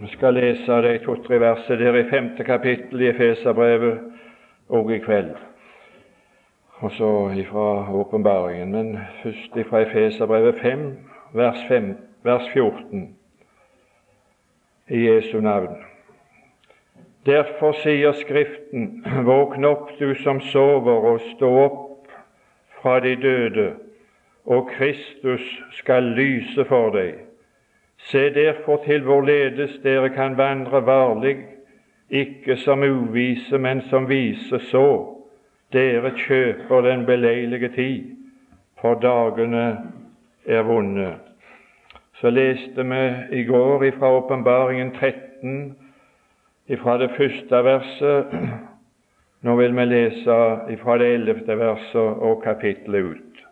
Vi skal lese de to-tre versene der i femte kapittel i Efeserbrevet òg i kveld, og så ifra åpenbaringen. Men først ifra Efeserbrevet 5, vers, 5, vers 14, i Jesu navn. Derfor sier Skriften, våkn opp, du som sover, og stå opp fra de døde, og Kristus skal lyse for deg. Se derfor til hvorledes dere kan vandre varlig, ikke som uvise, men som vise, så dere kjøper den beleilige tid, for dagene er vonde. Så leste vi i går ifra Åpenbaringen 13, ifra det første verset. Nå vil vi lese ifra det ellevte verset og kapittelet ut.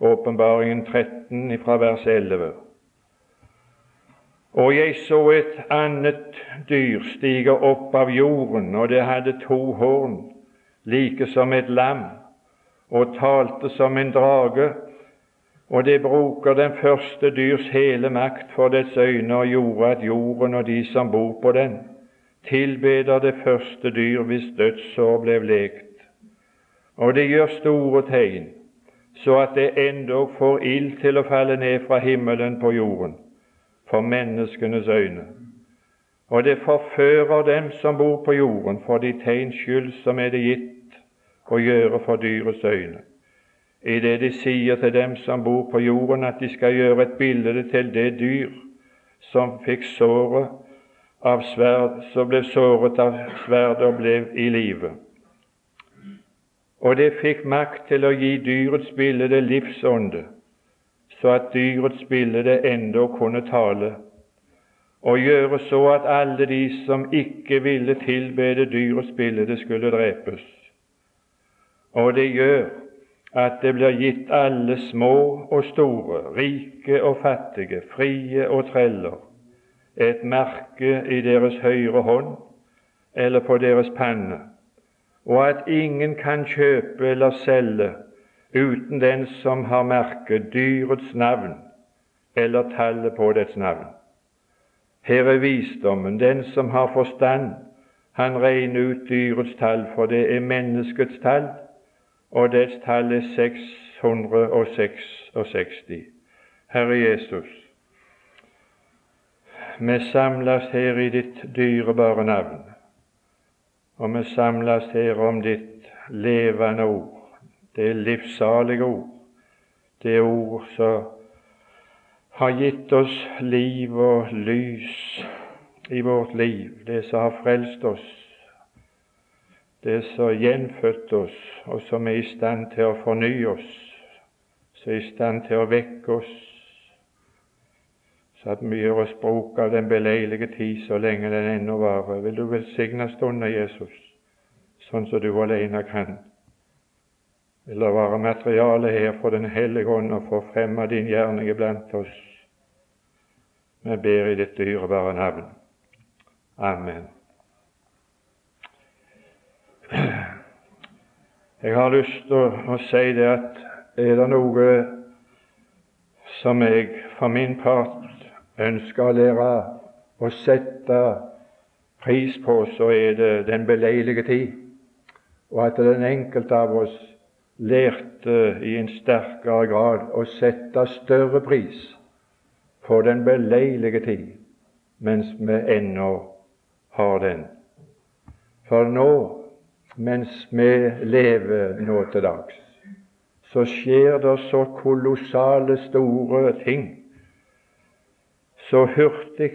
Åpenbaringen 13 ifra vers 11. Og jeg så et annet dyr stige opp av jorden, og det hadde to horn, like som et lam, og talte som en drage, og det bruker den første dyrs hele makt for dets øyne og gjorde at jorden og de som bor på den, tilbeder det første dyr hvis dødsår ble lekt. Og det gjør store tegn, så at det endog får ild til å falle ned fra himmelen på jorden for menneskenes øyne, og det forfører dem som bor på jorden, for de tegns skyld som er det gitt å gjøre for dyrets øyne. I det de sier til dem som bor på jorden, at de skal gjøre et bilde til det dyr som fikk såret av sverd, som ble såret av sverd og ble i live. Og det fikk makt til å gi dyrets bilde livsånde, så at dyrets bilde enda kunne tale, og gjøre så at alle de som ikke ville tilbede dyrets bilde, skulle drepes. Og det gjør at det blir gitt alle små og store, rike og fattige, frie og treller, et merke i deres høyre hånd eller på deres panne, og at ingen kan kjøpe eller selge uten den som har merket dyrets navn eller tallet på dets navn. Her er visdommen. Den som har forstand, han regner ut dyrets tall, for det er menneskets tall, og dets tall er 666. Herre Jesus, vi samles her i ditt dyrebare navn, og vi samles her om ditt levende ord det er livssalige ord, det er ord som har gitt oss liv og lys i vårt liv, det som har frelst oss, det som har gjenfødt oss, og som er i stand til å fornye oss, som er i stand til å vekke oss, så at vi gjør oss bruk av den beleilige tid så lenge den ennå varer. Vil du velsigne stunden, Jesus, sånn som du alene kan vil det være materiale her for Den hellige ånd å få fremme din gjerning iblant oss. Vi ber i ditt dyrebare navn. Amen. Jeg har lyst til å, å si det at er det noe som jeg for min part ønsker å lære å sette pris på, så er det den beleilige tid, og at den enkelte av oss lærte i en sterkere grad å sette større pris på den beleilige tid mens vi ennå har den. For nå, mens vi lever nå til dags, så skjer det så kolossale, store ting. Så hurtig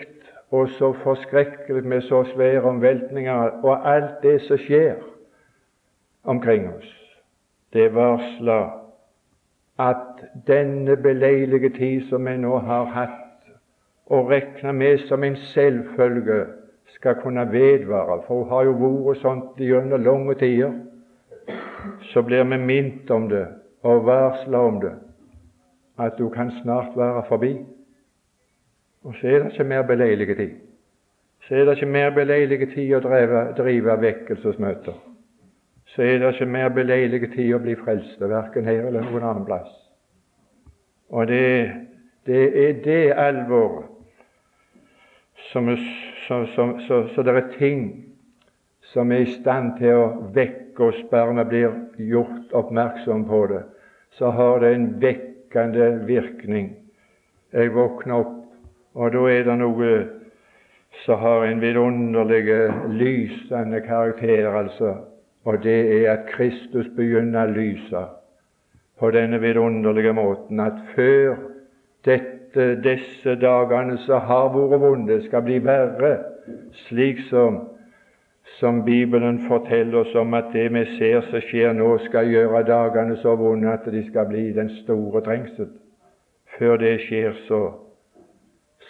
og så forskrekkelig med så svære omveltninger og alt det som skjer omkring oss det varsler at denne beleilige tid som vi nå har hatt og regner med som en selvfølge, skal kunne vedvare, for hun har jo vært sånt gjennom lange tider, så blir vi minnet om det og varsla om det, at hun kan snart være forbi. Og så er det ikke mer beleilige tid. Så er det ikke mer beleilige tid å drive, drive vekkelsesmøter så er det ikke mer beleilig tid å bli frelst, verken her eller noen annen plass. Og det, det er det alvoret som som, så, så, så det er ting som er i stand til å vekke oss bare vi blir gjort oppmerksom på det, så har det en vekkende virkning. Jeg våkner opp, og da er det noe som har en vidunderlig lysende karakter, altså. Og det er at Kristus begynner å lyse på denne vidunderlige måten at før dette, disse dagene som har vært vonde, skal bli verre, slik som som Bibelen forteller oss om at det vi ser som skjer nå, skal gjøre dagene så vonde at de skal bli den store trengsel. Før det skjer, så,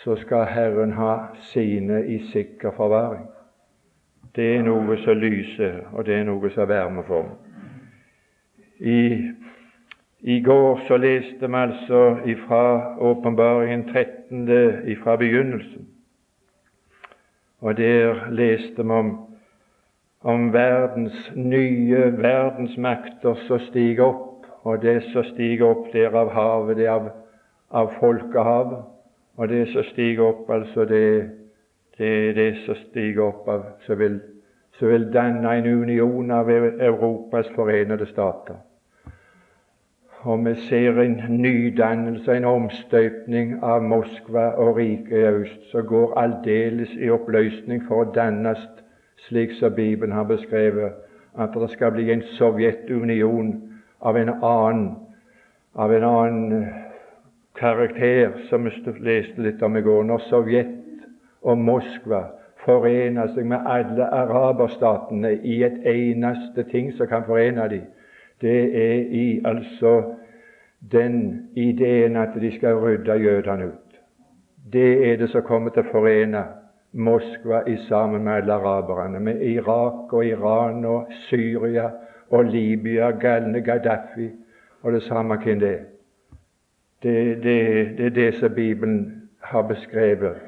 så skal Herren ha sine i sikker forvaring. Det er noe som lyser, og det er noe som varmer for. I, I går så leste vi altså fra Åpenbaringen 13. fra begynnelsen. Og der leste vi om om verdens nye verdensmakter som stiger opp, og det som stiger opp der av havet, det er av, av folkehavet. Og det som stiger opp, altså det, det er det som stiger opp av som vil, som vil danne en union av Europas forenede stater. Og vi ser en nydannelse, en omstøpning av Moskva og riket i øst, som går aldeles i oppløsning for å dannes slik som Bibelen har beskrevet, at det skal bli en Sovjetunion av en annen, av en annen karakter, som vi leste litt om i går. Når Sovjet og Moskva forener seg med alle araberstatene i et eneste ting som kan forene dem, det er i altså den ideen at de skal rydde jødene ut. Det er det som kommer til å forene Moskva i sammen med alle araberne, med Irak og Iran og Syria og Libya, galne Gaddafi og det samme hvem det er. Det, det, det er det som Bibelen har beskrevet,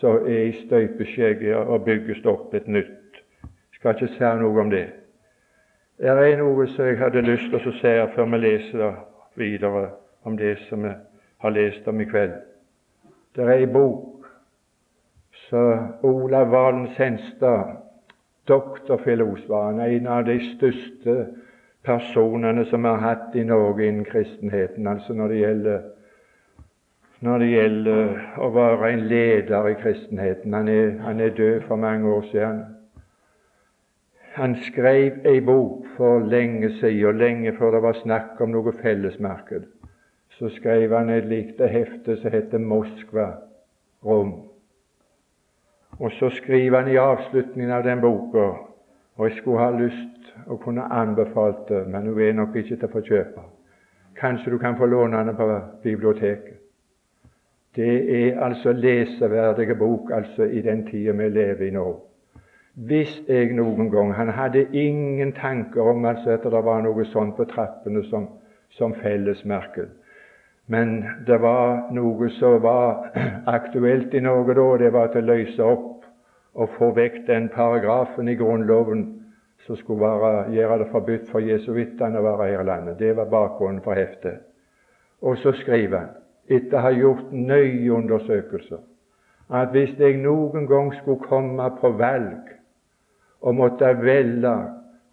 som er i støpeskjegget og bygges opp et nytt. Jeg skal ikke si noe om det. Det er noe som jeg hadde lyst til å si før vi leser videre om det som vi har lest om i kveld. Det er ei bok som Olav Valen Senstad, doktorfilos, var en av de største personene som vi har hatt i Norge innen kristenheten, altså når det gjelder når det gjelder å være en leder i kristenheten. Han er, han er død for mange år siden. Han skrev ei bok for lenge siden, lenge før det var snakk om noe fellesmarked. Så skrev han et likt hefte som heter Moskva Rom. Og så skriver han i avslutningen av den boka og jeg skulle ha lyst å kunne anbefalt det, men hun er nok ikke til å få kjøpe. Kanskje du kan få låne den på biblioteket. Det er altså leseverdige bok altså i den tida vi lever i nå. Hvis jeg noen gang Han hadde ingen tanker om altså at det var noe sånt på trappene som, som fellesmerke. Men det var noe som var aktuelt i Norge da, det var til å løse opp og få vekk den paragrafen i Grunnloven som skulle være, gjøre det forbudt for jesuittene å være her i landet. Det var bakgrunnen for heftet. Og så skriver han, etter å ha gjort nøye undersøkelser, at hvis jeg noen gang skulle komme på valg og måtte velge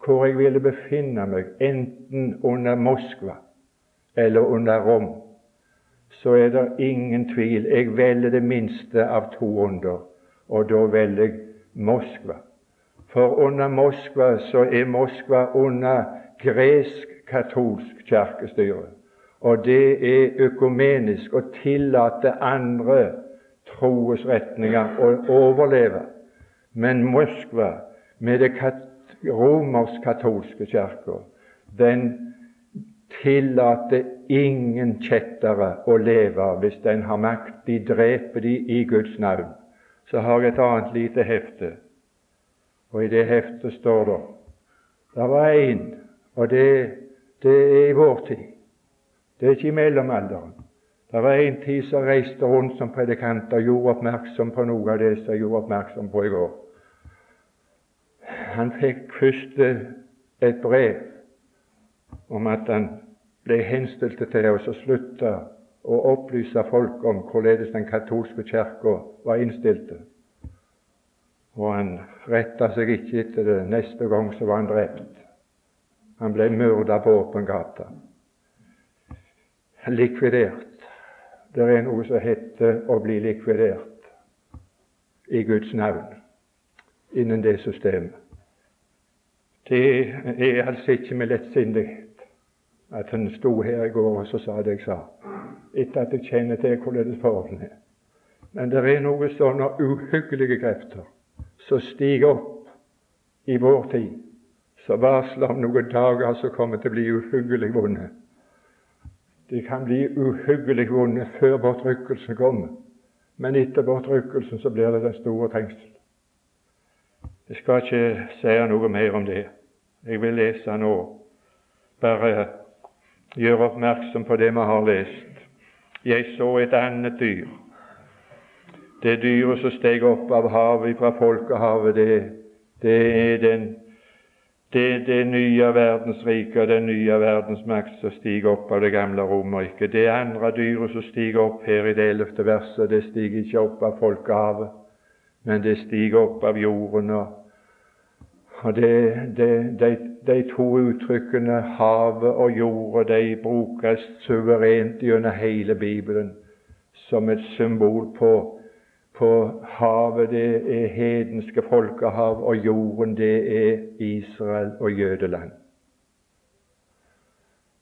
hvor jeg ville befinne meg, enten under Moskva eller under Rom, så er det ingen tvil. Jeg velger det minste av to under, og da velger jeg Moskva. For under Moskva så er Moskva under gresk-katolsk kirkestyre. Og det er økumenisk å tillate andre troesretninger å overleve. Men Moskva, med det romersk-katolske kirka, den tillater ingen kjettere å leve hvis den har makt. De dreper de i Guds navn. Så har jeg et annet lite hefte, og i det heftet står det Det var én, og det, det, er i vår tid. Det er ikke i mellomalderen. Det var en tid som reiste rundt som predikant og gjorde oppmerksom på noe av det som jeg gjorde oppmerksom på i går. Han fikk først et brev om at han ble henstilt til å slutte å opplyse folk om hvorledes den katolske kirka var innstilt. Og han retta seg ikke etter det. Neste gang så var han drept. Han ble myrda på åpen gate. Likvidert. Det er noe som heter å bli likvidert i Guds navn innen det systemet. Det er altså ikke med lettsindighet at han sto her i går og så sa det jeg sa, etter at jeg kjenner til hvordan forholdene er. Men det er noen sånne uhyggelige krefter som stiger opp i vår tid, som varsler om noen dager som kommer til å bli uhyggelig vonde. De kan bli uhyggelig vonde før bortrykkelsen kommer, men etter bortrykkelsen så blir det den store trengsel. Jeg skal ikke si noe mer om det. Jeg vil lese nå, bare gjøre oppmerksom på det vi har lest. Jeg så et annet dyr. Det dyret som steg opp av havet fra folkehavet, det, det er den, det, det nye verdensriket og den nye verdensmakt som stiger opp av det gamle Romerriket. Det andre dyret som stiger opp her i det ellevte verset, det stiger ikke opp av folkehavet men det stiger opp av jorden. Og det, det, de, de, to uttrykkene havet og jorda de brukes suverent gjennom hele Bibelen som et symbol på, på havet det er hedenske folkehav, og jorden det er Israel og jødeland.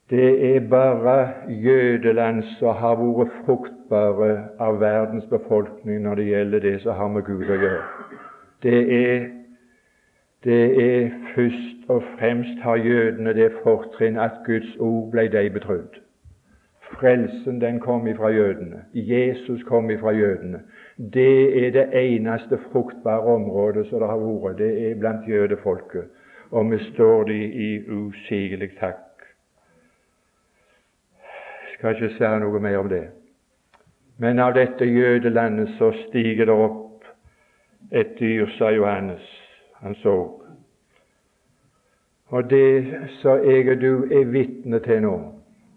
Det er bare jødeland som har vært fruktbare av verdens befolkning når det gjelder det som har med Gud å gjøre. Det er, det er først og fremst har jødene det fortrinn at Guds ord ble deg betrodd. Frelsen den kom ifra jødene. Jesus kom ifra jødene. Det er det eneste fruktbare området som det har vært. Det er blant jødefolket. Og vi står de i usigelig takk Jeg skal ikke si noe mer om det. Men av dette jødelandet så stiger det opp et dyr, sa Johannes. Han så. Og det som jeg og du er vitne til nå,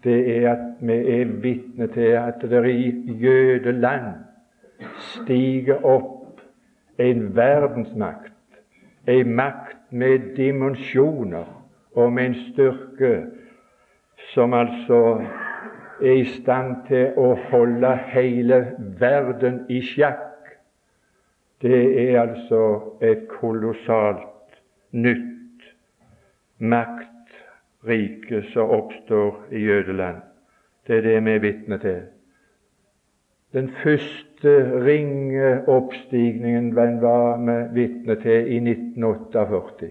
det er at vi er vitne til at det er i jødeland stiger opp en verdensmakt, en makt med dimensjoner og med en styrke som altså er i stand til å holde hele verden i sjakk. Det er altså et kolossalt nytt maktrike som oppstår i Jødeland. Det er det vi er vitne til. Den første ringe oppstigningen den var vi vitne til i 1948.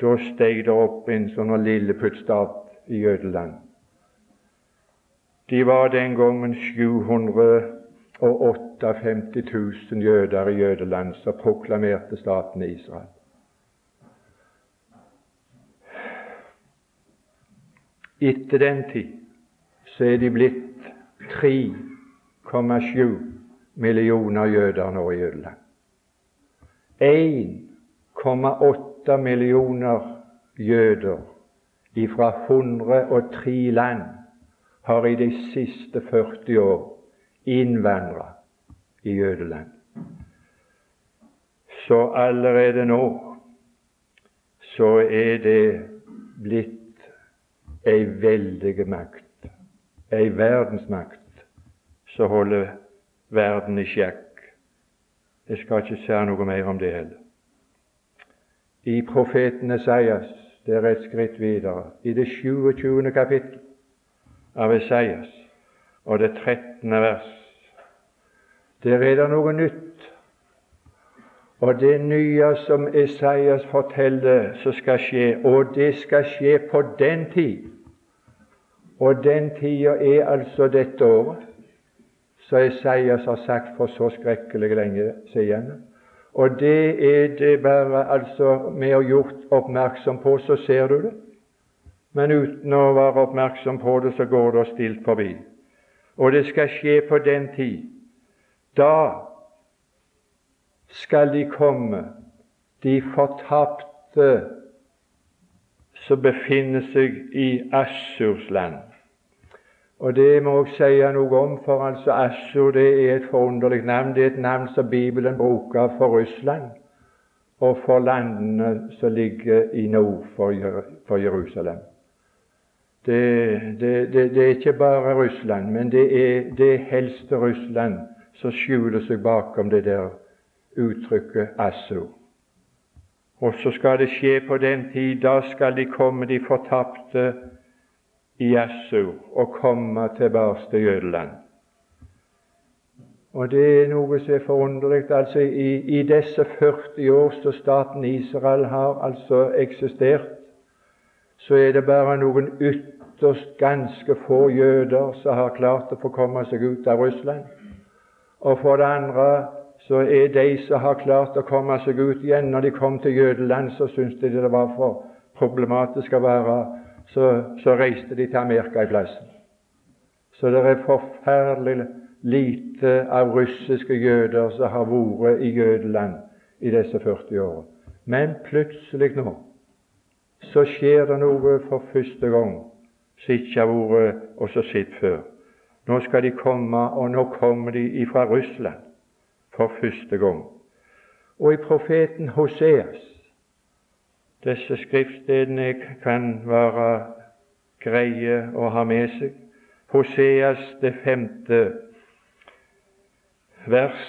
Da steg det opp en sånn lilleputt-stat i Jødeland. De var den gangen 758 000 jøder i Jødeland som proklamerte staten Israel. Etter den tid så er de blitt 3,7 millioner jøder nå i Jødeland. 1,8 millioner jøder fra 103 land har i de siste 40 år innvandra i Jødeland. Så allerede nå så er det blitt ei veldig makt, ei verdensmakt, som holder verden i sjakk. Jeg skal ikke si noe mer om det heller. I profeten Esaias, det er et skritt videre, i det 27. kapittel, av Esaias og det 13. vers. Der er det noe nytt. Og det nye som Esaias forteller som skal skje, og det skal skje på den tid. Og den tida er altså dette året, som Esaias har sagt for så skrekkelig lenge siden. Og det er det bare altså vi har gjort oppmerksom på, så ser du det men uten å være oppmerksom på det, så går det stilt forbi. Og det skal skje på den tid. Da skal de komme, de fortapte som befinner seg i Assurs land. Og det må jeg si noe om, for altså Assur det er et forunderlig navn. Det er et navn som Bibelen bruker for Russland. og for landene som ligger i nord for Jerusalem. Det, det, det, det, er ikke bare Russland, men det er det helste Russland som skjuler seg bakom det der uttrykket Assur. Og så skal det skje på den tid, da skal de komme de fortapte i å komme tilbake til Jødeland. Og det er noe som er forunderlig. Altså, i, i disse 40 år som staten Israel har altså eksistert, så er det bare noen ytterst ganske få jøder som har klart å få komme seg ut av Russland. Og for det andre så er de som har klart å komme seg ut igjen Når de kom til Jødeland, så syntes de det var for problematisk å være så, så reiste de til Amerika i plassen. Så det er forferdelig lite av russiske jøder som har vært i Jødeland i disse 40 årene. Men plutselig nå så skjer det noe for første gang som ikke har vært og så sett før. Nå skal de komme, og nå kommer de ifra Russland for første gang. Og i profeten Hoseas Disse skriftstedene kan være greie å ha med seg. Hoseas det femte vers,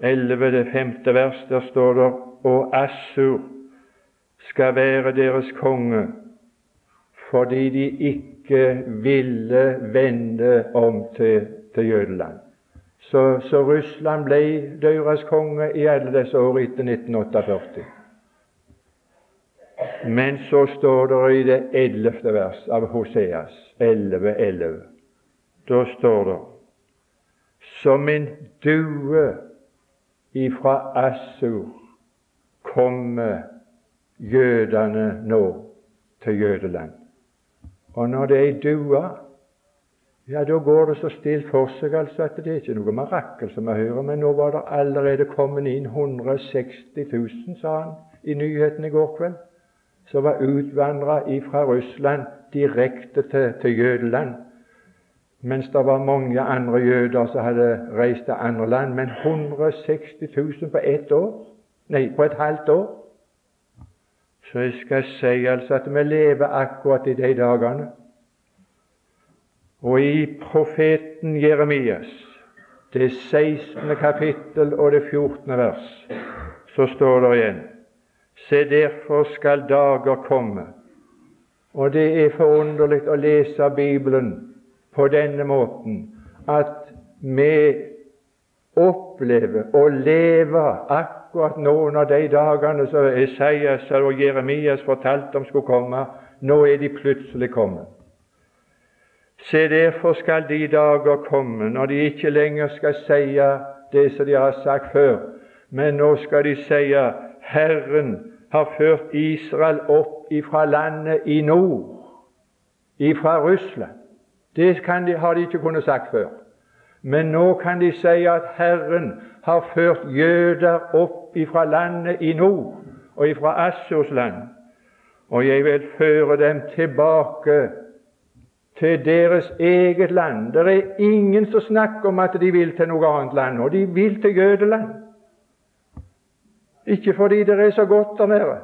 elleve det femte vers, der står det Og Assur skal være deres konge fordi de ikke ville vende om til, til Jødeland. Så, så Russland ble deres konge i alle disse år etter 1948. Men så står det i det ellevte vers av Hoseas 11.11. 11. Da står det Som en due ifra Assur kommer jødene nå til Jødeland. Og når det er ei due ja, da går det så stilt for seg altså at det er ikke noe mirakel som vi hører. Men nå var det allerede kommet inn 160 000, sa han i nyhetene i går kveld, som var utvandra fra Russland direkte til, til Jødeland. Mens det var mange andre jøder som hadde reist til andre land. Men 160 000 på ett år? Nei, på et halvt år? Så jeg skal si altså at vi lever akkurat i de dagene. Og i profeten Jeremias, det 16. kapittel og det 14. vers, så står det igjen Se, derfor skal dager komme. Og det er forunderlig å lese Bibelen på denne måten at vi opplever og lever akkurat noen av de dagene som Esaias og Jeremias fortalte om skulle komme. Nå er de plutselig kommet. Se, derfor skal de dager komme når de ikke lenger skal si det som de har sagt før, men nå skal de si Herren har ført Israel opp ifra landet i nord, ifra Russland. Det de, har de ikke kunnet sagt før. Men nå kan de si at Herren har ført jøder opp ifra landet i nord og ifra Assurs land, og jeg vil føre dem tilbake til deres eget land. Det er ingen som snakker om at de vil til noe annet land, og de vil til Jødeland. Ikke fordi det er så godt der nede,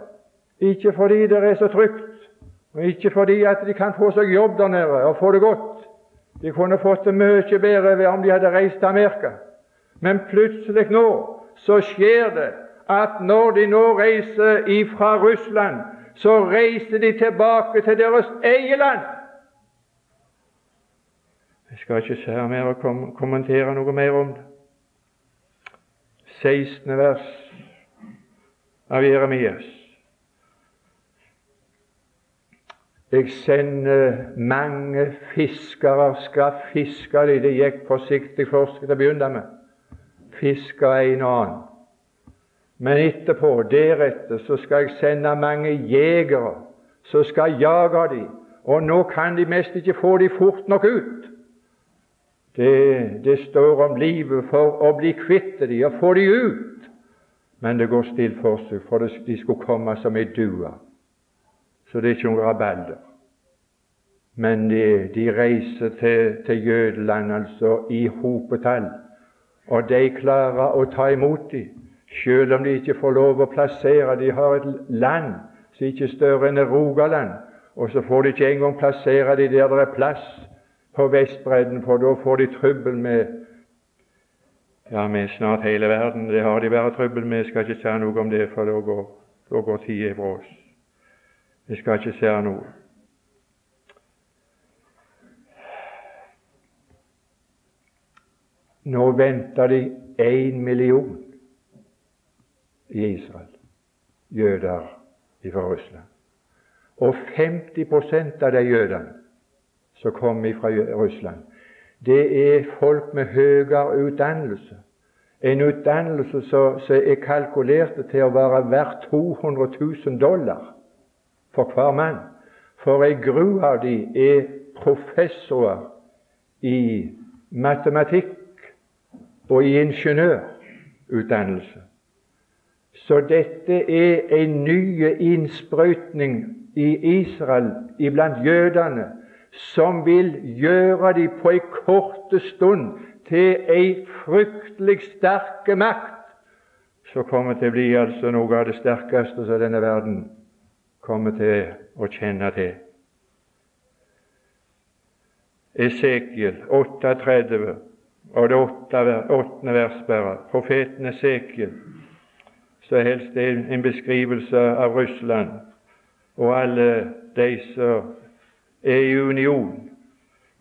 ikke fordi det er så trygt, og ikke fordi at de kan få seg jobb der nede og få det godt. De kunne fått det mye bedre ved om de hadde reist til Amerika. Men plutselig nå så skjer det at når de nå reiser ifra Russland, så reiser de tilbake til deres eget land. Jeg skal ikke se mer og kom kommentere noe mer om det. 16. vers av Jeremias. Jeg sender mange fiskere, skal fiske de. Det gikk forsiktig først til å begynne med. Fiske en og annen. Men etterpå, deretter, så skal jeg sende mange jegere som skal jage de. Og nå kan de mest ikke få de fort nok ut. Det, det står om livet for å bli kvitt de og få de ut. Men det går stilt for seg, for de skulle komme som ei due. Så det er ikke noen rabalder. Men de, de reiser til, til Jødeland, altså i hopetall, og de klarer å ta imot dem. selv om de ikke får lov å plassere De har et land som ikke er større enn Rogaland, og så får de ikke engang plassere dem der det er plass på Vestbredden, for da får de trøbbel med ja, med snart hele verden. Det har de bare trøbbel med. Jeg skal ikke si noe om det, for da går, da går tida fra oss. Jeg skal ikke si noe. Nå venter de én million i Israel, jøder fra Russland. Og 50% av de jødene som kommer fra Russland, det er folk med høyere utdannelse. En utdannelse som er kalkulert til å være verdt 200 000 dollar for hver mann. For ei gru av de er professorer i matematikk og i ingeniørutdannelse. Så dette er en ny innsprøytning i Israel iblant jødene som vil gjøre dem på en korte stund til ei fryktelig sterke makt, som kommer til å bli altså noe av det sterkeste som denne verden kommer til å kjenne til. Esekiel 38 og det åttende vers bare. Profeten Esekiel, så helst det er en beskrivelse av Russland og alle de som er i union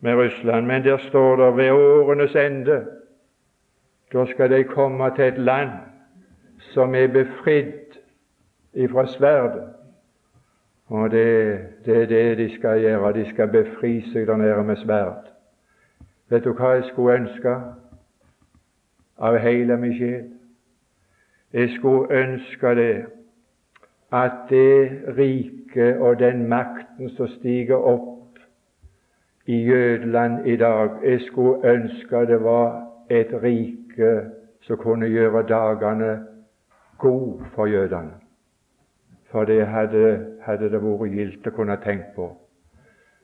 med Russland. Men der står det ved årenes ende da skal de komme til et land som er befridd ifra sverdet. Og det, det er det de skal gjøre. De skal befri seg der nede med sverd. Vet du hva jeg skulle ønske av hele min sjel? Jeg skulle ønske det at det riket og den makten som stiger opp i Jødeland i dag Jeg skulle ønske det var et rike som kunne gjøre dagene gode for jødene. For det hadde, hadde det vært gildt å kunne tenke på.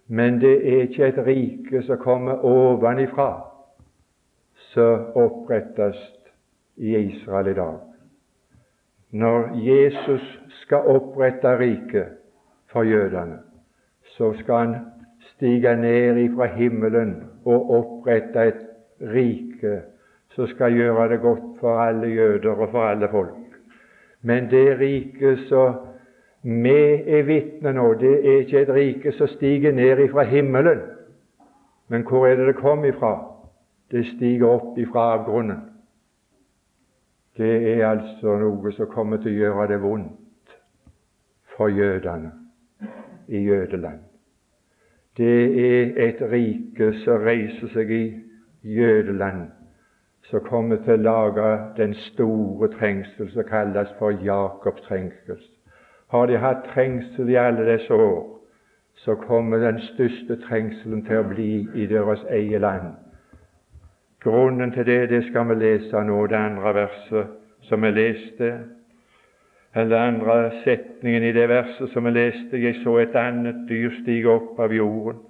Men det er ikke et rike som kommer ovenifra, som opprettes i Israel i dag. Når Jesus skal opprette riket for jødene, så skal han stige ned ifra himmelen og opprette et rike som skal gjøre det godt for alle jøder og for alle folk. Men det riket som vi er vitne nå, det er ikke et rike som stiger ned ifra himmelen. Men hvor er det det kom ifra? Det stiger opp ifra avgrunnen. Det er altså noe som kommer til å gjøre det vondt for jødene i Jødeland. Det er et rike som reiser seg i Jødeland, som kommer til å lage den store trengsel som kalles for Jakobs trengsel. Har de hatt trengsel i alle disse år, så kommer den største trengselen til å bli i deres eget land. Grunnen til det det skal vi lese nå, det andre verset som vi leste, eller andre setningen i det verset som vi leste. Jeg så et annet dyr stige opp av jorden,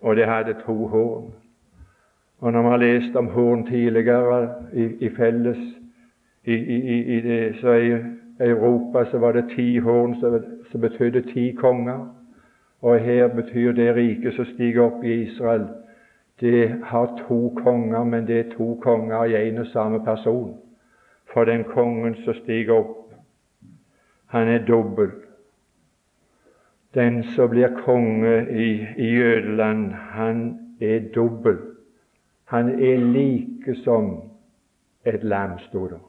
og det hadde to horn. Og når vi har lest om horn tidligere i, i felles i, i, i det, så i Europa så var det ti horn som betydde ti konger. Og her betyr det riket som stiger opp i Israel, det har to konger, men det er to konger i en og samme person. For den kongen som stiger opp, han er dobbel. Den som blir konge i, i Jødeland, han er dobbel. Han er like som et lam, sto det.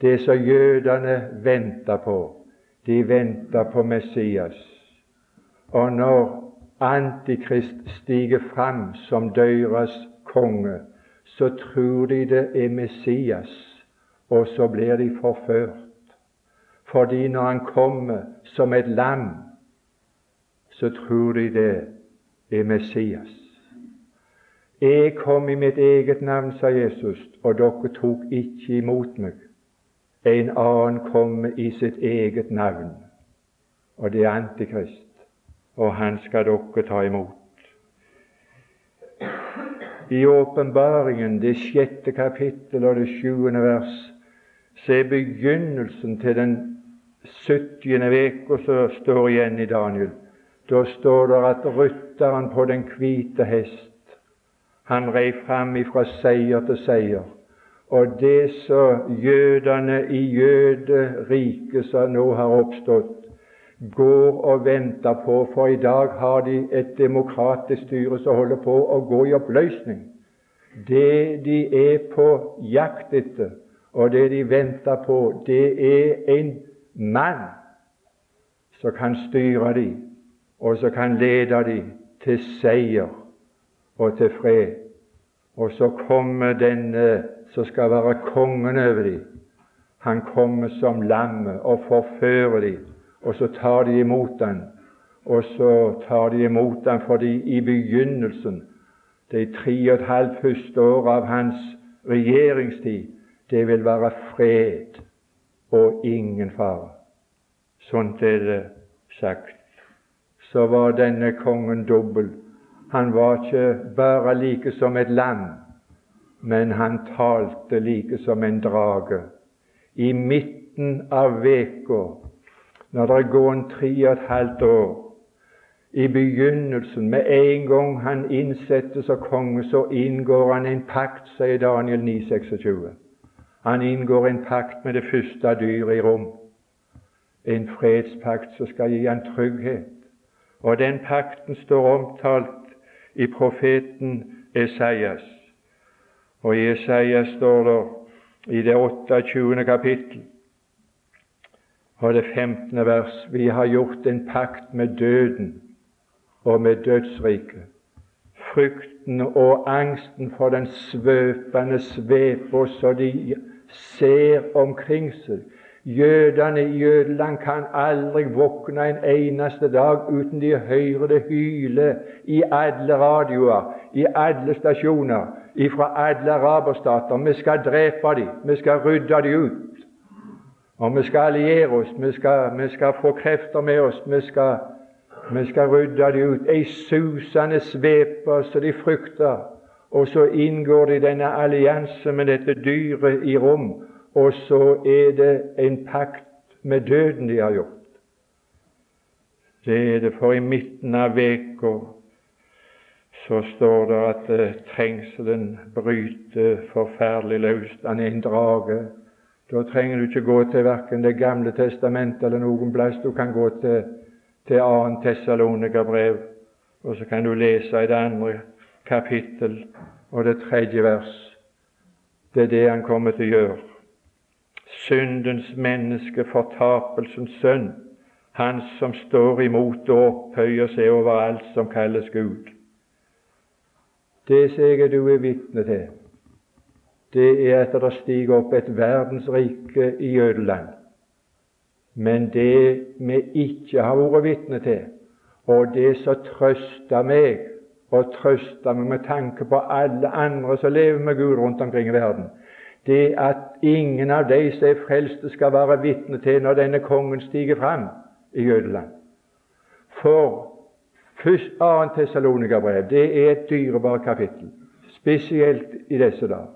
Det som jødene venta på, de venta på Messias. Og når Antikrist stiger fram som deres konge, så tror de det er Messias, og så blir de forført. Fordi når han kommer som et lam, så tror de det er Messias. Jeg kom i mitt eget navn, sa Jesus, og dere tok ikke imot meg. En annen kommer i sitt eget navn, og det er Antikrist, og han skal dere ta imot. I åpenbaringen, det sjette kapittel og det sjuende vers, så er begynnelsen til den 70. uka som står igjen i Daniel. Da står det at rytteren på den hvite hest, han rei fram ifra seier til seier. Og det som jødene i jøderiket som nå har oppstått, går og venter på, for i dag har de et demokratisk styre som holder på å gå i oppløsning. Det de er på jakt etter, og det de venter på, det er en mann som kan styre dem, og som kan lede dem til seier og til fred. Og så kommer denne som skal være kongen over dem. Han kommer som lammet og forfører dem, og så tar de imot ham. Og så tar de imot ham fordi i begynnelsen, de tre og et halvt første år av hans regjeringstid, det vil være fred og ingen fare. Sånt er det sagt. Så var denne kongen dobbel. Han var ikke bare like som et lam, men han talte like som en drage. I midten av veka, når det går en tre og et halvt år, i begynnelsen, med en gang han innsettes som konge, så inngår han en pakt, sier Daniel 9, 26. Han inngår en pakt med det første dyret i rom, en fredspakt som skal gi han trygghet. Og den pakten står omtalt i profeten Esaias. Og i Esaias står det i det 28. kapittel og det 15. vers Vi har gjort en pakt med døden og med dødsriket. Frykten og angsten for den svøpende sveper så de ser omkring seg. Jødene i Jødeland kan aldri våkne en eneste dag uten de hører det hyle i alle radioer, i alle stasjoner, fra alle araberstater. Vi skal drepe dem, vi skal rydde dem ut. Og vi skal alliere oss, vi skal, vi skal få krefter med oss, vi skal, vi skal rydde dem ut. Ei susende sveper så de frykter. Og så inngår de denne allianse med dette dyret i rom, og så er det en pakt med døden de har gjort. Det er det, for i midten av uka så står det at uh, trengselen bryter forferdelig løst. Han er en drage. Da trenger du ikke gå til verken Det gamle testamentet eller noen plass. Du kan gå til, til 2. Tessalonika-brev, og så kan du lese i det andre kapittel og det tredje vers. Det er det han kommer til å gjøre. Syndens menneske, fortapelsens sønn, han som står imot og opphøyer seg over alt som kalles Gud. Det som jeg du er vitne til, det er at det stiger opp et verdensrike i Jødeland. Men det vi ikke har vært vitne til, og det som trøster meg, og trøster meg med tanke på alle andre som lever med Gud rundt omkring i verden, det at ingen av de som er frelste, skal være vitne til når denne kongen stiger fram i Jødeland. For Først 2. Tessalonika-brev det er et dyrebart kapittel, spesielt i disse dager.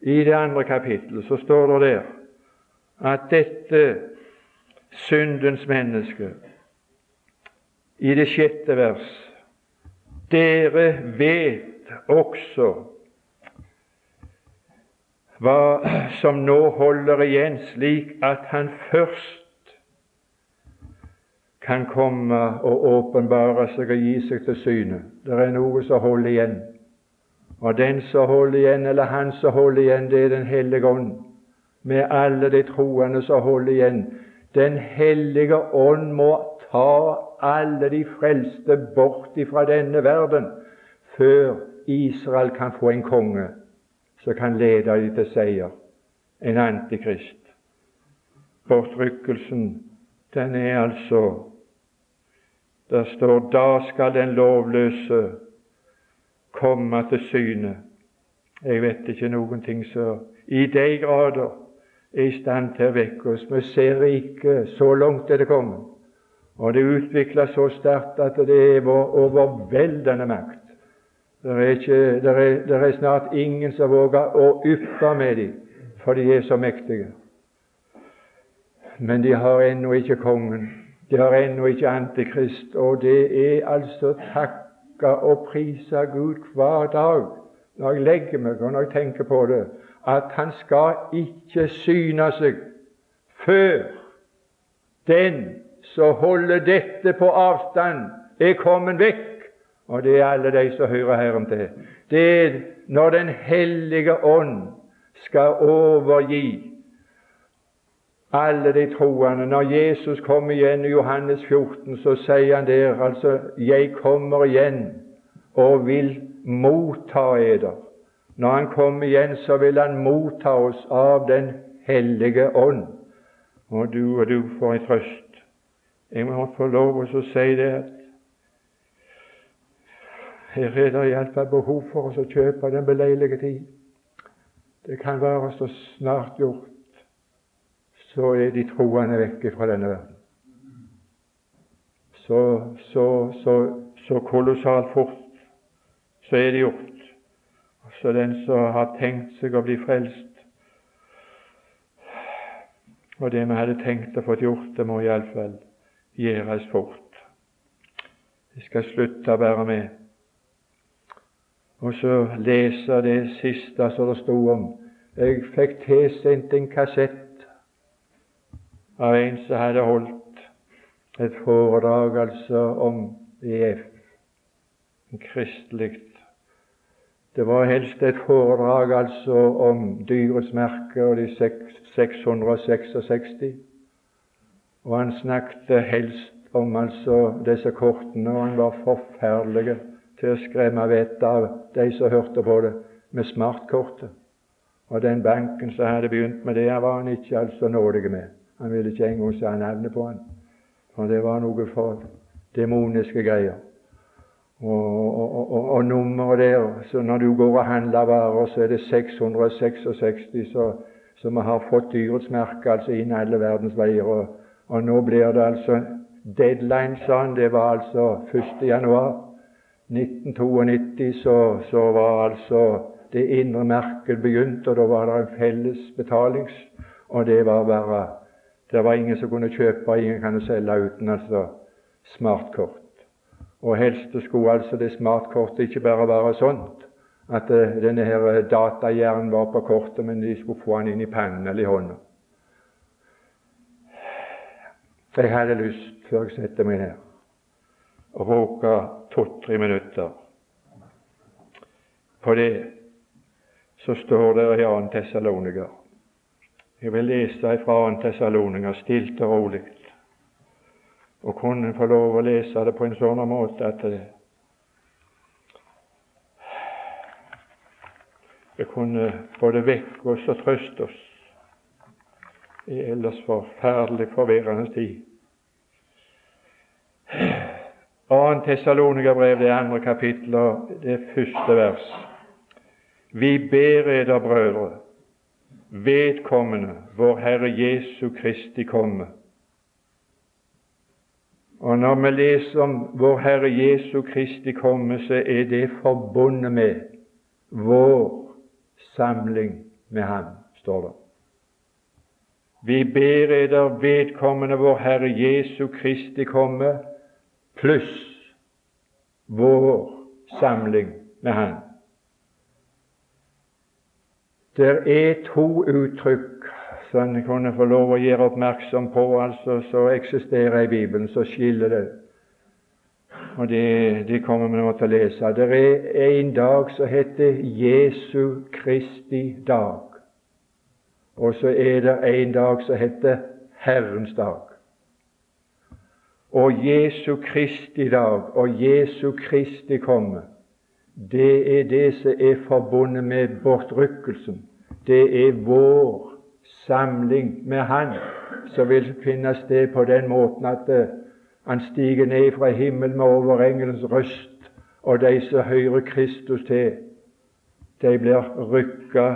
I det andre kapittelet så står det der at dette syndens menneske i det sjette vers Dere vet også hva som nå holder igjen, slik at han først kan komme og åpenbare seg og gi seg til syne. Det er noe som holder igjen. Og den som holder igjen, eller han som holder igjen, det er Den hellige ånd. Med alle de troende som holder igjen. Den hellige ånd må ta alle de frelste bort fra denne verden før Israel kan få en konge som kan lede dem til seier. En antikrist. Bortrykkelsen, den er altså der står da skal den lovløse komme til syne. Jeg vet ikke noen ting som i de grader er i stand til å vekke oss. Vi ser ikke, så langt er det kommet. Og det utvikla så sterkt at det er vår overveldende makt. Det er, ikke, det, er, det er, snart ingen som våger å yppe med dem, for de er så mektige. Men de har ennå ikke kongen. De har ennå ikke Antikrist. Og det er altså takka og prisa Gud hver dag når jeg legger meg og når jeg tenker på det, at han skal ikke syne seg før den som holder dette på avstand, er kommet vekk. Og det er alle de som hører Herren til. Det er når Den hellige ånd skal overgi alle de troende. Når Jesus kommer igjen i Johannes 14, så sier han der altså 'Jeg kommer igjen og vil motta eder'. Når han kommer igjen, så vil han motta oss av Den hellige ånd. Og du og du får en trøst. Jeg må få lov å si det at her er det iallfall behov for oss å kjøpe den beleilige tid. Det kan være så snart gjort, så er de troende vekk fra denne verden. Så, så, så, så kolossalt fort så er det gjort. Så den som har tenkt seg å bli frelst, og det vi hadde tenkt å få gjort, det må iallfall gjøres fort. Vi skal slutte å bære med og så lese det siste som det sto om. Jeg fikk tilsendt en kassett av en som hadde holdt et foredrag altså om EF, kristelig. Det var helst et foredrag altså om dyrets merke og de 666. Og han snakket helst om altså disse kortene, og han var forferdelig til å skremme vettet av de som hørte på det, med smartkortet. Og den banken som hadde begynt med det, var han ikke altså nådig med. Han ville ikke engang si navnet på han, for det var noe for demoniske greier. Og, og, og, og nummeret der så Når du går og handler varer, så er det 666, så, vi har fått dyrets merke altså inn alle verdens veier. Og, og nå blir det altså Deadline, sa han, det var altså 1. januar. 1992 så, så var altså det indre merket begynt, og da var det en felles betalings, og det var bare Det var ingen som kunne kjøpe, ingen kan selge uten altså smartkort. Og helst skulle altså det smartkortet ikke bare være sånt at uh, denne her datahjernen var på kortet, men de skulle få den inn i pannen eller i hånda. Jeg hadde lyst, før jeg setter meg ned, å bruke to-tre minutter på det så står det i 2. Tessaloniker. Jeg vil lese fra 2. Tessaloniker stilt og rolig, og kunne få lov å lese det på en sånn måte at det, det kunne både vekke oss og trøste oss i ellers forferdelig forvirrende tid. Annet Tessalonika-brev, det andre kapittelet, det første vers. Vi ber eder, brødre, vedkommende vår Herre Jesu Kristi komme. Og når vi leser om vår Herre Jesu Kristi komme, så er det forbundet med vår samling med Ham, står det. Vi ber eder vedkommende vår Herre Jesu Kristi komme pluss vår samling med Han. Det er to uttrykk som en kunne få lov å gjøre oppmerksom på, altså som eksisterer i Bibelen, så skiller det. Og det, det kommer vi nå til å lese. Det er en dag som heter Jesu Kristi dag. Og så er det en dag som heter Herrens dag og Jesu Kristi dag og Jesu Kristi komme, det er det som er forbundet med bortrykkelsen. Det er vår samling med Han som vil finne sted på den måten at uh, han stiger ned fra himmelen med overengelens røst, og de som hører Kristus til, de blir rykka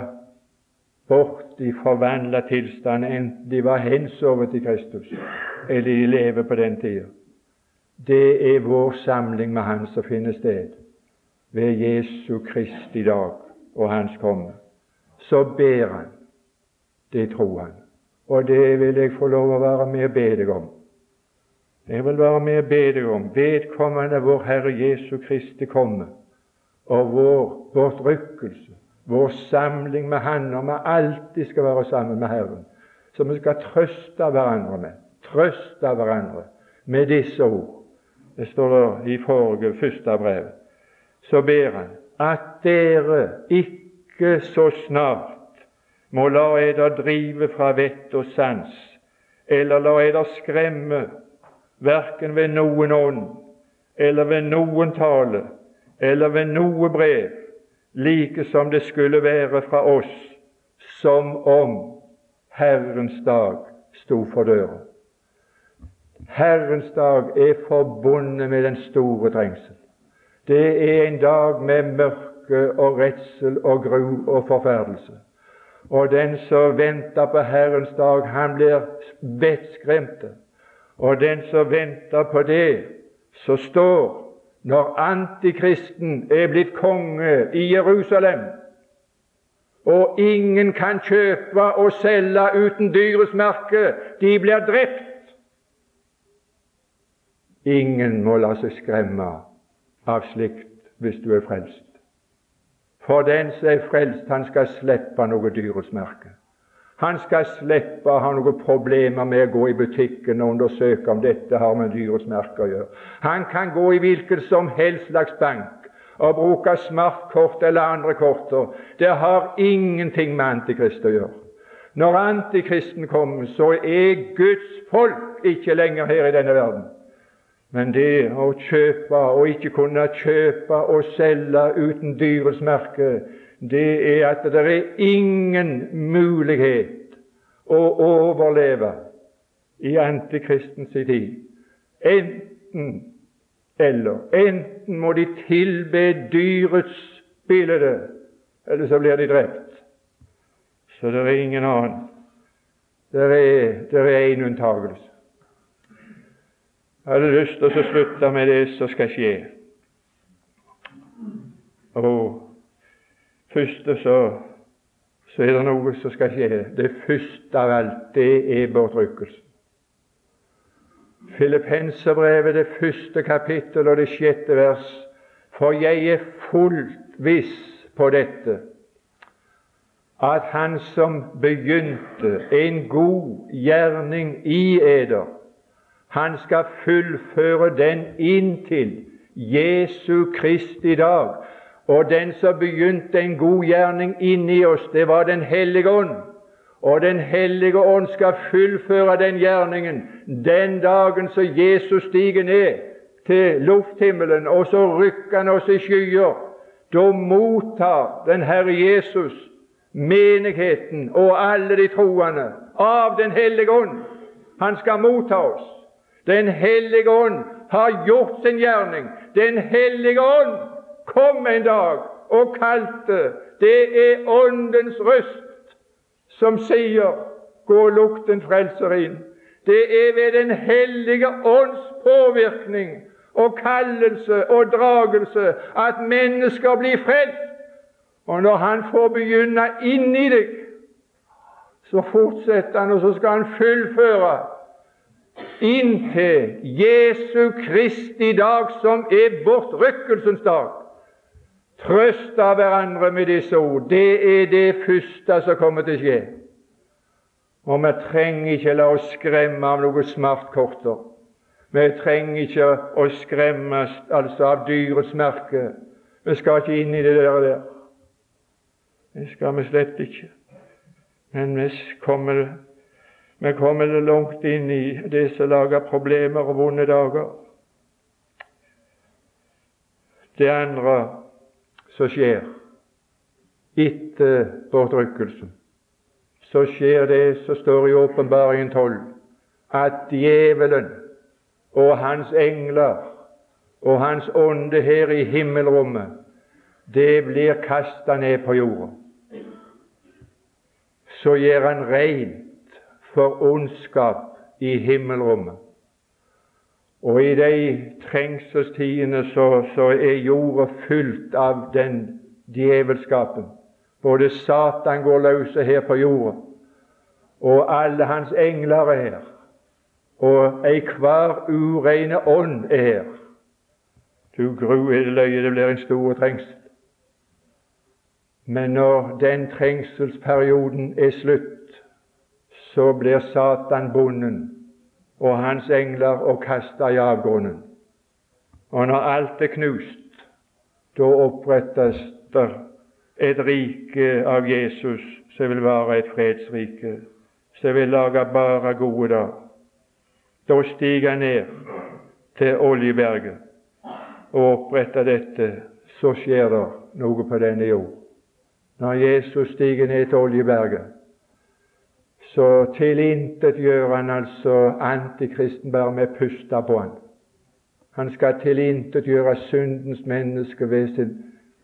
bort i forvandla tilstand, enten de var hensovet til Kristus eller de lever på den tida. Det er vår samling med Han som finner sted ved Jesu Kristi dag og Hans komme. Så ber Han, det tror Han, Og det vil jeg få lov å være med og be deg om. Jeg vil være med og be deg om vedkommende vår Herre Jesu Kristi komme, og vår bortrykkelse, vår samling med Han, og vi alltid skal være sammen med Herren, så vi skal trøste hverandre med, trøste hverandre med disse ord. Det står der i forrige første brev. Så ber han at dere ikke så snart må la eder drive fra vett og sans, eller la eder skremme, verken ved noen ånd, eller ved noen tale, eller ved noe brev, like som det skulle være fra oss, som om Herrens dag sto for døra. Herrens dag er forbundet med den store trengsel. Det er en dag med mørke og redsel og gru og forferdelse. Og den som venter på Herrens dag, han blir vettskremt. Og den som venter på det, som står når antikristen er blitt konge i Jerusalem, og ingen kan kjøpe og selge uten dyrets merke, de blir drept. Ingen må la seg skremme av slikt hvis du er frelst. For den som er frelst, han skal slippe noe dyrets merke. Han skal slippe å ha noen problemer med å gå i butikken og undersøke om dette har med dyrets merke å gjøre. Han kan gå i hvilken som helst slags bank og bruke smartkort eller andre korter. Det har ingenting med Antikrist å gjøre. Når Antikristen kommer, så er Guds folk ikke lenger her i denne verden. Men det å kjøpe og ikke kunne kjøpe og selge uten dyrets merke, det er at det er ingen mulighet å overleve i antikristens tid. Enten eller. Enten må de tilbe dyrets bilde, eller så blir de drept. Så det er ingen annen. Det er én unntagelse. Jeg hadde lyst til å slutte med det som skal skje. Og første så, så er det noe som skal skje. Det første av alt, det er bortrykkelsen. Filippenserbrevet, det første kapittel og det sjette vers. For jeg er fullt viss på dette, at Han som begynte en god gjerning i eder, han skal fullføre den inntil Jesu Kristi dag. Og den som begynte en god gjerning inni oss, det var Den hellige ånd. Og Den hellige ånd skal fullføre den gjerningen den dagen så Jesus stiger ned til lufthimmelen, og så rykker han oss i skyer. Da mottar den Herre Jesus menigheten og alle de troende av Den hellige ånd. Han skal motta oss. Den hellige ånd har gjort sin gjerning. Den hellige ånd kom en dag og kalte. Det er Åndens røst som sier 'Gå og lukt en frelser inn'. Det er ved Den hellige ånds påvirkning og kallelse og dragelse at mennesker blir frelst. Og når Han får begynne inni deg, så fortsetter Han, og så skal Han fullføre inntil Jesu Kristi dag, som er bortrykkelsens dag. Trøst av hverandre med disse ord. Det er det første som kommer til å skje. Og vi trenger ikke la oss skremme av noen smartkorter. Vi trenger ikke å skremmes altså av dyrets merke. Vi skal ikke inn i det der. der. Det skal vi slett ikke. Men vi kommer vi kommer langt inn i det som lager problemer og vonde dager. Det andre som skjer etter bortrykkelsen, så skjer det som står i Åpenbaringen 12, at djevelen og hans engler og hans ånde her i himmelrommet, det blir kasta ned på jorda. Så gjør han rein for ondskap i himmelrommet. Og i de trengselstidene så, så er jorda fylt av den djevelskapen. Både Satan går løs her på jorda, og alle hans engler er her, og ei hver ureine ånd er her. Du gru er det løye, det blir en stor trengsel. Men når den trengselsperioden er slutt, så blir Satan bonden og hans engler og kasta i avgrunnen. Og når alt er knust, da opprettes det et rike av Jesus som vil være et fredsrike, som vil lage bare gode dager. Da stiger han ned til Oljeberget og oppretter dette, så skjer det noe på denne jord. Når Jesus stiger ned til Oljeberget, så tilintetgjør han altså antikristen bare med å puste på han. Han skal tilintetgjøre syndens menneske ved sin,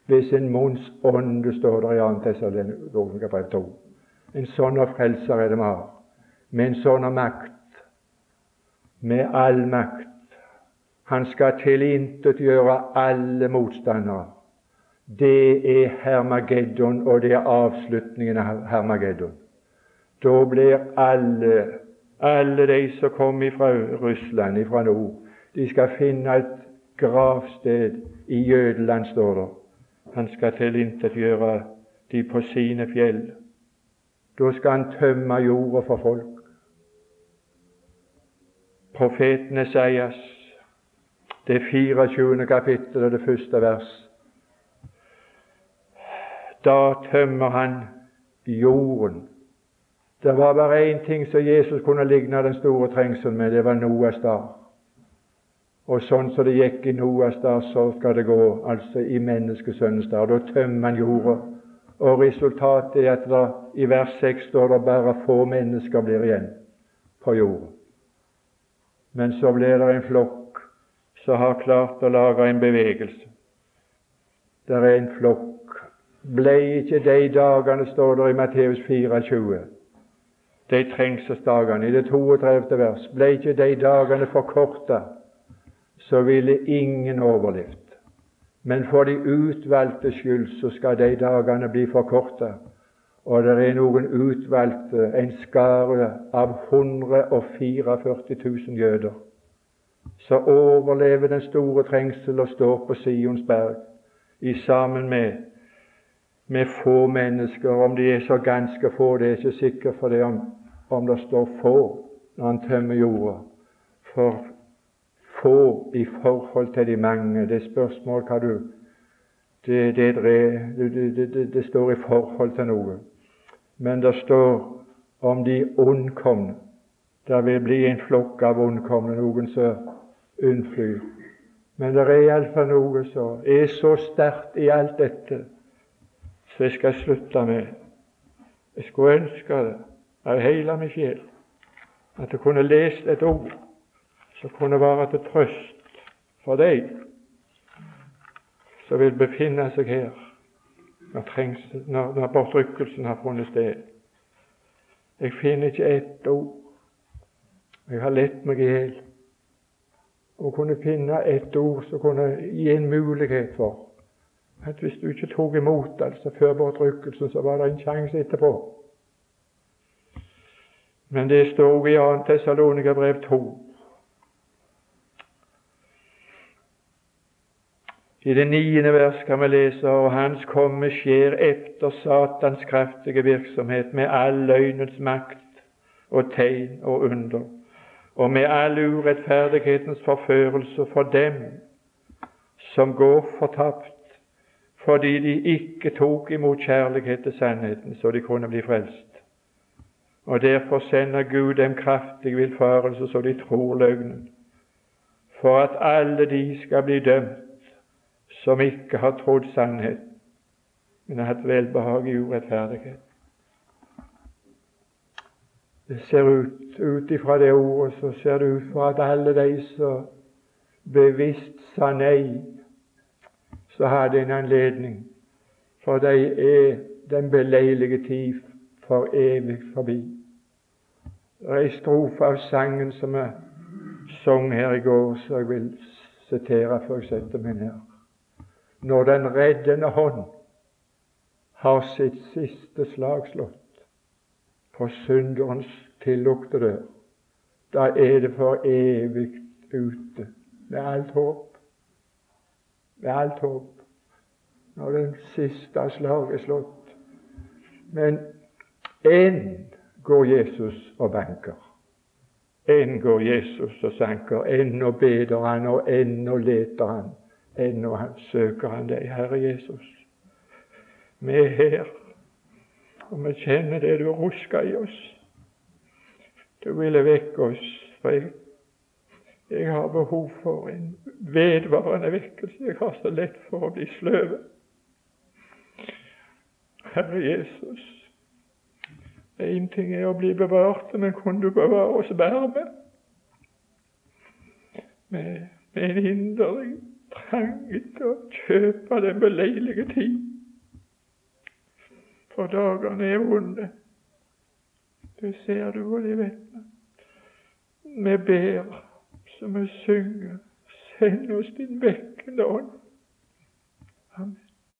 ved sin munns ånde, står det i 2. Tessalonikerbrev 2. En sånn frelser er det vi har, med en sånn makt, med all makt. Han skal tilintetgjøre alle motstandere. Det er Hermageddon, og det er avslutningen av Hermageddon. Da blir alle, alle de som kommer fra Russland, fra nord, de skal finne et gravsted i Jødeland, står det. Han skal tilintetgjøre de på sine fjell. Da skal han tømme jorda for folk. Profeten Esaias, det 24. kapittel og det første vers. Da tømmer han jorden det var bare én ting som Jesus kunne ligne den store trengselen med, det var Noas dag. Og sånn som det gikk i Noas dag, så skal det gå altså i menneskesønnens dag. Da tømmer man jorda. Og resultatet er at det, i vers 6 står det bare få mennesker blir igjen på jorda. Men så blir det en flokk som har klart å lage en bevegelse. Det er en flokk. Ble ikke de dagene, står det i Matteus 24, de trengselsdagene. I det 32. vers ble ikke de dagene forkorta, så ville ingen overlevd. Men for de utvalgte skyld så skal de dagene bli forkorta. Og det er noen utvalgte, en skare av 144 000 jøder, som overlever den store trengsel og står på Sions berg i sammen med med få mennesker. Om de er så ganske få, det er ikke sikkert for det om, om det står få når han tømmer jorda. For få i forhold til de mange. Det er spørsmål hva du det, det, det, det, står i forhold til noe. Men det står om de ondkomne. Det vil bli en flokk av ondkomne, noen som unnflyr. Men det er iallfall noe som er så sterkt i alt dette så jeg skal slutte med Jeg skulle ønske det av hele min sjel at jeg kunne lest et ord som kunne være til trøst for deg som vil befinne seg her når, trengsel, når, når bortrykkelsen har funnet sted. Jeg finner ikke ett ord. Jeg har lett meg i hjel å kunne finne ett ord som kunne gi en mulighet for at hvis du ikke tok imot altså før bortrykkelsen, så var det en sjanse etterpå. Men det står i 2. Tessalonika-brev 2. I det niende vers kan vi lese og Hans komme skjer efter Satans kraftige virksomhet med all løgnens makt og tegn og under, og med all urettferdighetens forførelse for dem som går fortapt fordi de ikke tok imot kjærlighet til sannheten, så de kunne bli frelst. Og Derfor sender Gud dem kraftig villfarelse, så de tror løgnen, for at alle de skal bli dømt som ikke har trodd sannhet, men har hatt velbehag i urettferdighet. Det ser ut ut ifra det ordet så ser det ut for at alle de som bevisst sa nei så har det en anledning, for de er den beleilige tid for evig forbi. Det er en strofe av sangen som jeg sang her i går, så jeg vil sitere før jeg setter meg ned. Når den reddende hånd har sitt siste slag slått, for synderens tilluktede dør, da er det for evig ute med alt håp. Med alt håp. Når den siste slag er slått. Men én går Jesus og banker. Enn går Jesus og sanker. Ennå beder han, og ennå leter han. Ennå søker han deg, Herre Jesus. Vi er her, og vi kjenner det du rusker i oss. Du ville vekke oss, for jeg, jeg har behov for en vedvarende vekkelse. Jeg har så lett for å bli sløv. Herre Jesus, én ting er å bli bevart, men kunne du bevare oss varme? Med, med en inderlig trang etter å kjøpe den beleilige tid for dagene er vonde. Det ser du, og det vet vi. Vi ber som vi synger. Send oss din vekkende ånd. Amen.